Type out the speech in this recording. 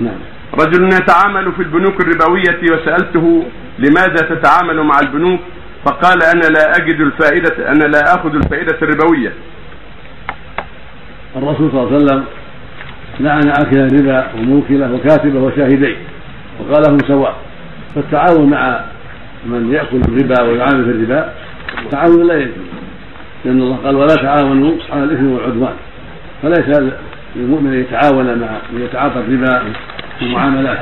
نعم. رجل يتعامل في البنوك الربوية وسألته لماذا تتعامل مع البنوك؟ فقال أنا لا أجد الفائدة أنا لا آخذ الفائدة الربوية. الرسول صلى الله عليه وسلم لعن أكل الربا وموكله وكاتبه وشاهديه وقال لهم سواء. فالتعاون مع من يأكل الربا ويعامل في الربا تعاون لا يجوز لأن الله قال ولا تعاونوا على الإثم والعدوان فليس للمؤمن ان يتعاون مع من يتعاطى الربا في المعاملات